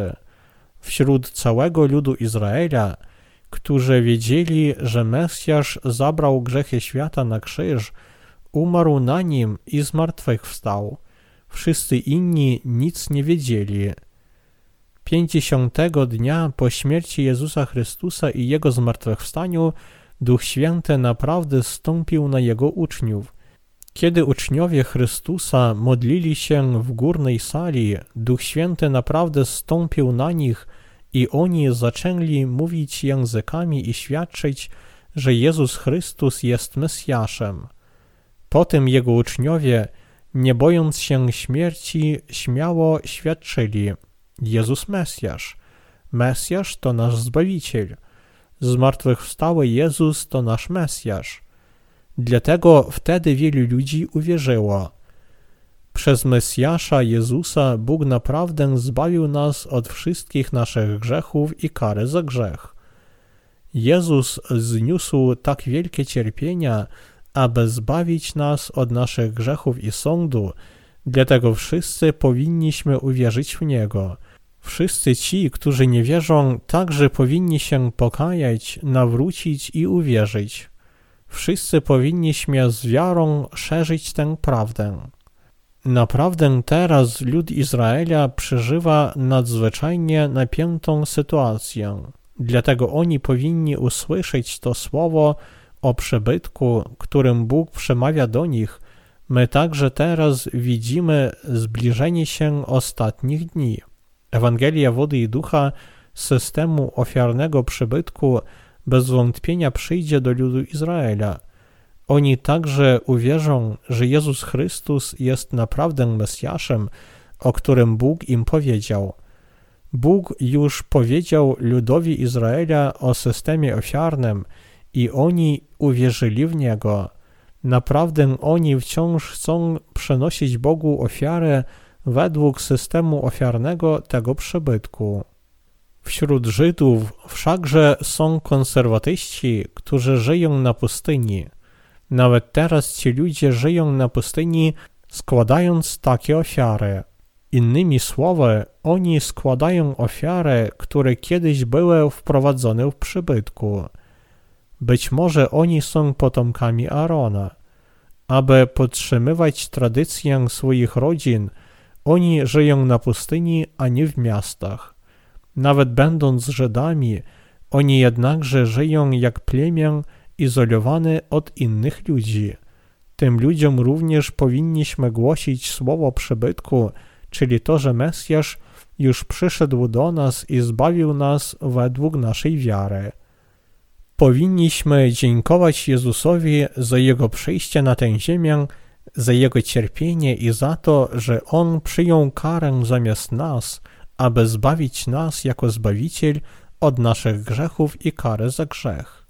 Wśród całego ludu Izraela, którzy wiedzieli, że Mesjasz zabrał grzechy świata na krzyż, umarł na nim i zmartwychwstał. Wszyscy inni nic nie wiedzieli. Pięćdziesiątego dnia po śmierci Jezusa Chrystusa i Jego zmartwychwstaniu Duch Święty naprawdę stąpił na Jego uczniów. Kiedy uczniowie Chrystusa modlili się w górnej sali, Duch Święty naprawdę stąpił na nich i oni zaczęli mówić językami i świadczyć, że Jezus Chrystus jest Mesjaszem. Potem jego uczniowie, nie bojąc się śmierci, śmiało świadczyli: Jezus Mesjasz. Mesjasz to nasz Zbawiciel. Zmartwychwstały Jezus to nasz Mesjasz. Dlatego wtedy wielu ludzi uwierzyło. Przez Mesjasza Jezusa Bóg naprawdę zbawił nas od wszystkich naszych grzechów i kary za grzech. Jezus zniósł tak wielkie cierpienia, aby zbawić nas od naszych grzechów i sądu, dlatego wszyscy powinniśmy uwierzyć w Niego. Wszyscy ci, którzy nie wierzą, także powinni się pokajać, nawrócić i uwierzyć. Wszyscy powinniśmy z wiarą szerzyć tę prawdę. Naprawdę teraz lud Izraela przeżywa nadzwyczajnie napiętą sytuację. Dlatego oni powinni usłyszeć to słowo o przebytku, którym Bóg przemawia do nich. My także teraz widzimy zbliżenie się ostatnich dni. Ewangelia wody i ducha systemu ofiarnego przybytku bez wątpienia przyjdzie do ludu Izraela. Oni także uwierzą, że Jezus Chrystus jest naprawdę Mesjaszem, o którym Bóg im powiedział. Bóg już powiedział ludowi Izraela o systemie ofiarnym i oni uwierzyli w Niego. Naprawdę oni wciąż chcą przenosić Bogu ofiarę według systemu ofiarnego tego przybytku. Wśród Żydów wszakże są konserwatyści, którzy żyją na pustyni. Nawet teraz ci ludzie żyją na pustyni, składając takie ofiary. Innymi słowy, oni składają ofiary, które kiedyś były wprowadzone w przybytku. Być może oni są potomkami Arona. Aby podtrzymywać tradycję swoich rodzin, oni żyją na pustyni, a nie w miastach. Nawet będąc Żydami, oni jednakże żyją jak plemię izolowane od innych ludzi. Tym ludziom również powinniśmy głosić słowo przybytku, czyli to, że Mesjasz już przyszedł do nas i zbawił nas według naszej wiary. Powinniśmy dziękować Jezusowi za Jego przyjście na tę ziemię, za Jego cierpienie i za to, że On przyjął karę zamiast nas, aby zbawić nas jako Zbawiciel od naszych grzechów i kary za grzech.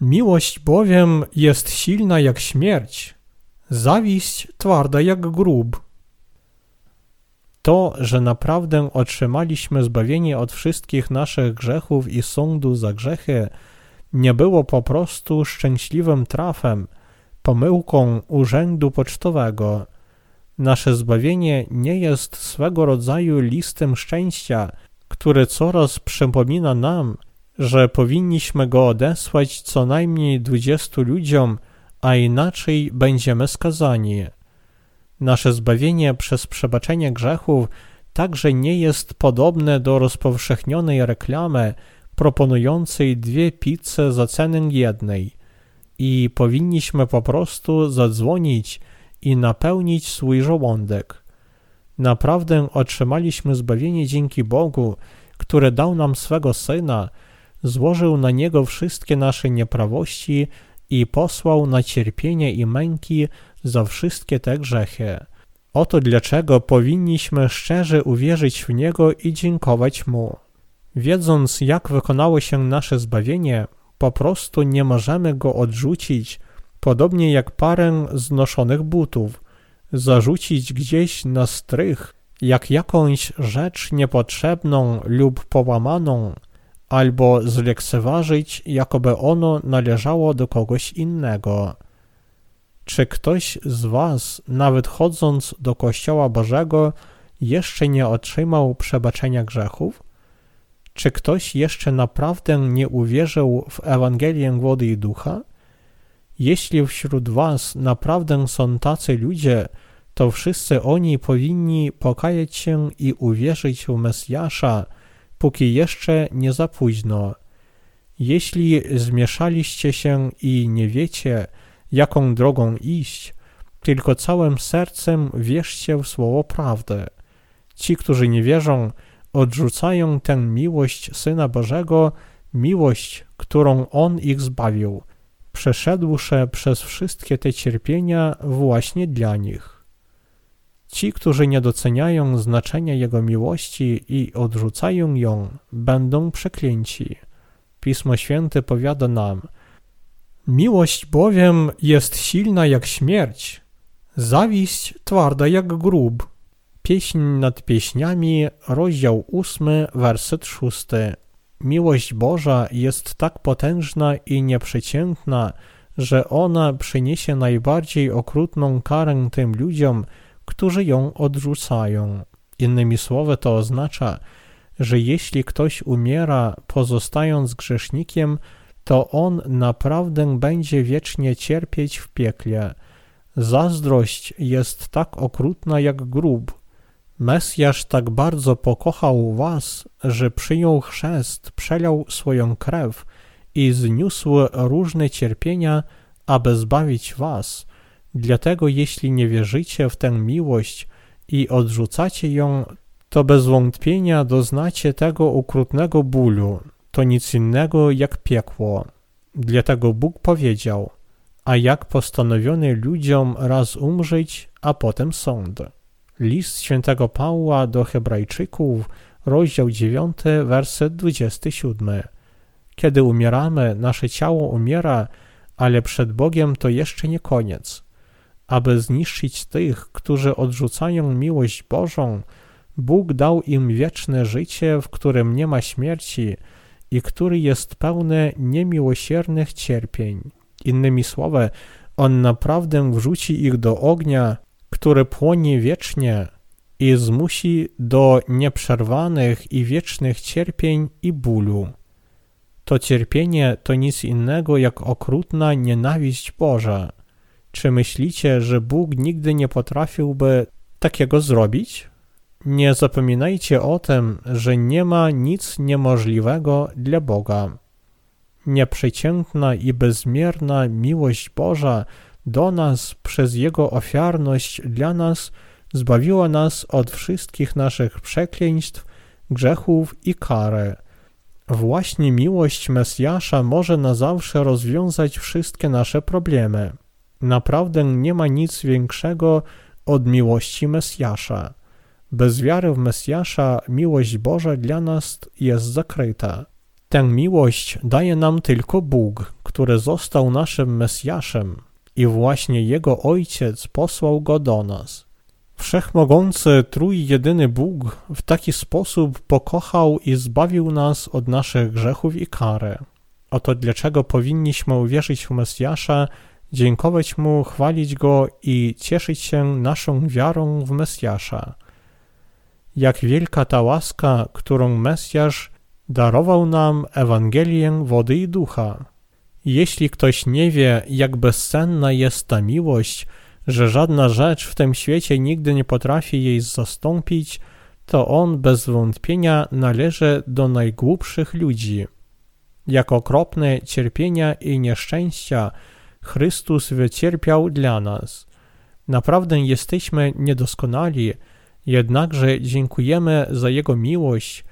Miłość bowiem jest silna jak śmierć, zawiść twarda jak grób. To, że naprawdę otrzymaliśmy zbawienie od wszystkich naszych grzechów i sądu za grzechy, nie było po prostu szczęśliwym trafem, pomyłką urzędu pocztowego. Nasze zbawienie nie jest swego rodzaju listem szczęścia, który coraz przypomina nam, że powinniśmy go odesłać co najmniej dwudziestu ludziom, a inaczej będziemy skazani. Nasze zbawienie przez przebaczenie grzechów także nie jest podobne do rozpowszechnionej reklamy proponującej dwie pizze za cenę jednej i powinniśmy po prostu zadzwonić i napełnić swój żołądek. Naprawdę otrzymaliśmy zbawienie dzięki Bogu, który dał nam swego Syna, złożył na Niego wszystkie nasze nieprawości i posłał na cierpienie i męki za wszystkie te grzechy. Oto dlaczego powinniśmy szczerze uwierzyć w Niego i dziękować Mu. Wiedząc, jak wykonało się nasze zbawienie, po prostu nie możemy go odrzucić, podobnie jak parę znoszonych butów, zarzucić gdzieś na strych, jak jakąś rzecz niepotrzebną lub połamaną, albo zlekceważyć, jakoby ono należało do kogoś innego. Czy ktoś z Was, nawet chodząc do Kościoła Bożego, jeszcze nie otrzymał przebaczenia grzechów? Czy ktoś jeszcze naprawdę nie uwierzył w Ewangelię wody i ducha? Jeśli wśród Was naprawdę są tacy ludzie, to wszyscy oni powinni pokajać się i uwierzyć w Mesjasza, póki jeszcze nie za późno. Jeśli zmieszaliście się i nie wiecie, jaką drogą iść, tylko całym sercem wierzcie w słowo prawdy. Ci, którzy nie wierzą, odrzucają tę miłość Syna Bożego, miłość, którą On ich zbawił, przeszedłszy przez wszystkie te cierpienia właśnie dla nich. Ci, którzy nie doceniają znaczenia Jego miłości i odrzucają ją, będą przeklęci. Pismo Święte powiada nam, Miłość bowiem jest silna jak śmierć, zawiść twarda jak grób. Pieśń nad pieśniami, rozdział 8, werset 6. Miłość Boża jest tak potężna i nieprzeciętna, że ona przyniesie najbardziej okrutną karę tym ludziom, którzy ją odrzucają. Innymi słowy, to oznacza, że jeśli ktoś umiera pozostając grzesznikiem, to on naprawdę będzie wiecznie cierpieć w piekle. Zazdrość jest tak okrutna jak grób. Mesjasz tak bardzo pokochał was, że przyjął chrzest, przelał swoją krew i zniósł różne cierpienia, aby zbawić was. Dlatego jeśli nie wierzycie w tę miłość i odrzucacie ją, to bez wątpienia doznacie tego okrutnego bólu. To nic innego jak piekło. Dlatego Bóg powiedział, a jak postanowiony ludziom raz umrzeć, a potem sąd. List świętego Pawła do Hebrajczyków, rozdział 9, werset 27. Kiedy umieramy, nasze ciało umiera, ale przed Bogiem to jeszcze nie koniec. Aby zniszczyć tych, którzy odrzucają miłość Bożą, Bóg dał im wieczne życie, w którym nie ma śmierci i który jest pełny niemiłosiernych cierpień. Innymi słowy, On naprawdę wrzuci ich do ognia, który płonie wiecznie i zmusi do nieprzerwanych i wiecznych cierpień i bólu. To cierpienie to nic innego jak okrutna nienawiść Boża. Czy myślicie, że Bóg nigdy nie potrafiłby takiego zrobić? Nie zapominajcie o tym, że nie ma nic niemożliwego dla Boga. Nieprzeciętna i bezmierna miłość Boża do nas przez Jego ofiarność dla nas zbawiła nas od wszystkich naszych przekleństw, grzechów i kary. Właśnie miłość Mesjasza może na zawsze rozwiązać wszystkie nasze problemy. Naprawdę nie ma nic większego od miłości Mesjasza. Bez wiary w Mesjasza miłość Boża dla nas jest zakryta. Tę miłość daje nam tylko Bóg, który został naszym Mesjaszem i właśnie Jego Ojciec posłał Go do nas. Wszechmogący, trójjedyny Bóg w taki sposób pokochał i zbawił nas od naszych grzechów i kary. Oto dlaczego powinniśmy uwierzyć w Mesjasza, dziękować Mu, chwalić Go i cieszyć się naszą wiarą w Mesjasza jak wielka ta łaska, którą Mesjasz darował nam Ewangelię wody i ducha. Jeśli ktoś nie wie, jak bezcenna jest ta miłość, że żadna rzecz w tym świecie nigdy nie potrafi jej zastąpić, to on bez wątpienia należy do najgłupszych ludzi. Jak okropne cierpienia i nieszczęścia Chrystus wycierpiał dla nas. Naprawdę jesteśmy niedoskonali, Jednakże dziękujemy za Jego miłość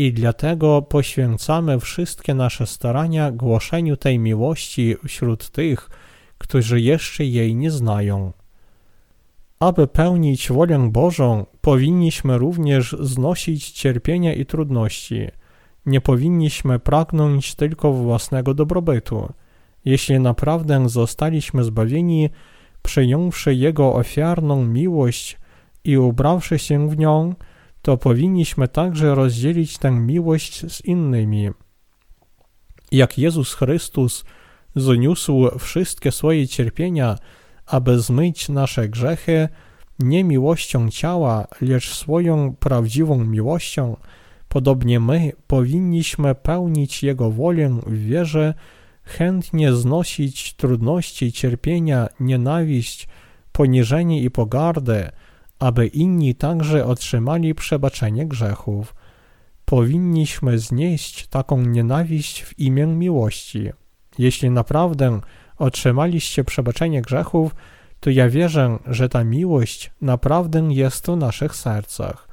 i dlatego poświęcamy wszystkie nasze starania głoszeniu tej miłości wśród tych, którzy jeszcze jej nie znają. Aby pełnić wolę Bożą, powinniśmy również znosić cierpienia i trudności. Nie powinniśmy pragnąć tylko własnego dobrobytu. Jeśli naprawdę zostaliśmy zbawieni, przyjąwszy Jego ofiarną miłość, i ubrawszy się w nią, to powinniśmy także rozdzielić tę miłość z innymi. Jak Jezus Chrystus zniósł wszystkie swoje cierpienia, aby zmyć nasze grzechy, nie miłością ciała, lecz swoją prawdziwą miłością, podobnie my powinniśmy pełnić Jego wolę w wierze, chętnie znosić trudności, cierpienia, nienawiść, poniżenie i pogardę, aby inni także otrzymali przebaczenie grzechów. Powinniśmy znieść taką nienawiść w imię miłości. Jeśli naprawdę otrzymaliście przebaczenie grzechów, to ja wierzę, że ta miłość naprawdę jest w naszych sercach.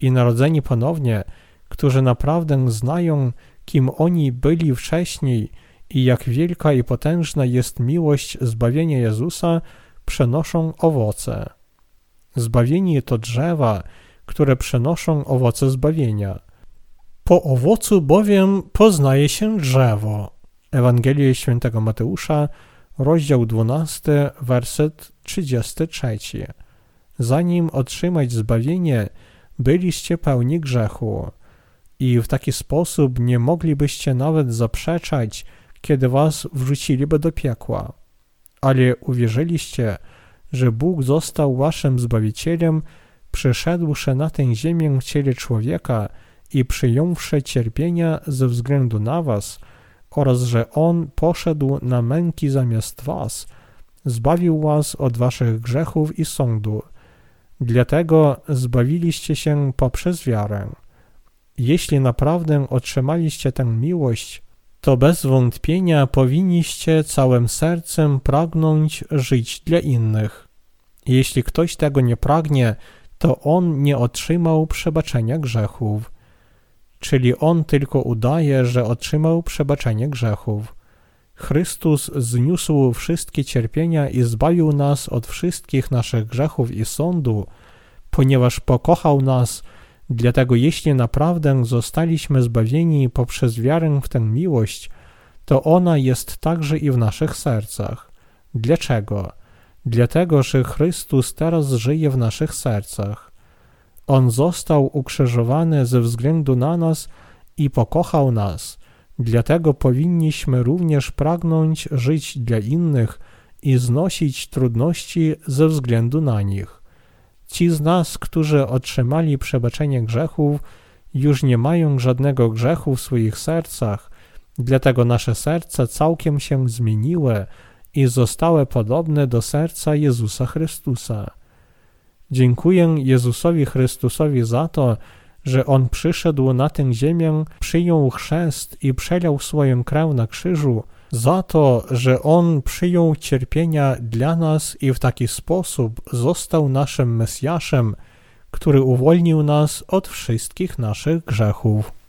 i narodzeni ponownie, którzy naprawdę znają, kim oni byli wcześniej i jak wielka i potężna jest miłość zbawienia Jezusa, przenoszą owoce. Zbawienie to drzewa, które przenoszą owoce zbawienia. Po owocu bowiem poznaje się drzewo. Ewangelia Świętego Mateusza, rozdział 12, werset 33. Zanim otrzymać zbawienie, byliście pełni grzechu i w taki sposób nie moglibyście nawet zaprzeczać, kiedy was wrzuciliby do piekła. Ale uwierzyliście, że Bóg został waszym Zbawicielem, przyszedłszy na tę ziemię w ciele człowieka i przyjąwszy cierpienia ze względu na was, oraz że On poszedł na męki zamiast was, zbawił was od waszych grzechów i sądu. Dlatego zbawiliście się poprzez wiarę. Jeśli naprawdę otrzymaliście tę miłość, to bez wątpienia powinniście całym sercem pragnąć żyć dla innych. Jeśli ktoś tego nie pragnie, to on nie otrzymał przebaczenia grzechów. Czyli on tylko udaje, że otrzymał przebaczenie grzechów. Chrystus zniósł wszystkie cierpienia i zbawił nas od wszystkich naszych grzechów i sądu, ponieważ pokochał nas Dlatego jeśli naprawdę zostaliśmy zbawieni poprzez wiarę w tę miłość, to ona jest także i w naszych sercach. Dlaczego? Dlatego, że Chrystus teraz żyje w naszych sercach. On został ukrzyżowany ze względu na nas i pokochał nas. Dlatego powinniśmy również pragnąć żyć dla innych i znosić trudności ze względu na nich. Ci z nas, którzy otrzymali przebaczenie grzechów, już nie mają żadnego grzechu w swoich sercach, dlatego nasze serca całkiem się zmieniły i zostały podobne do serca Jezusa Chrystusa. Dziękuję Jezusowi Chrystusowi za to, że On przyszedł na tę ziemię, przyjął chrzest i przelał swoją krew na krzyżu, za to, że On przyjął cierpienia dla nas i w taki sposób został naszym Mesjaszem, który uwolnił nas od wszystkich naszych grzechów.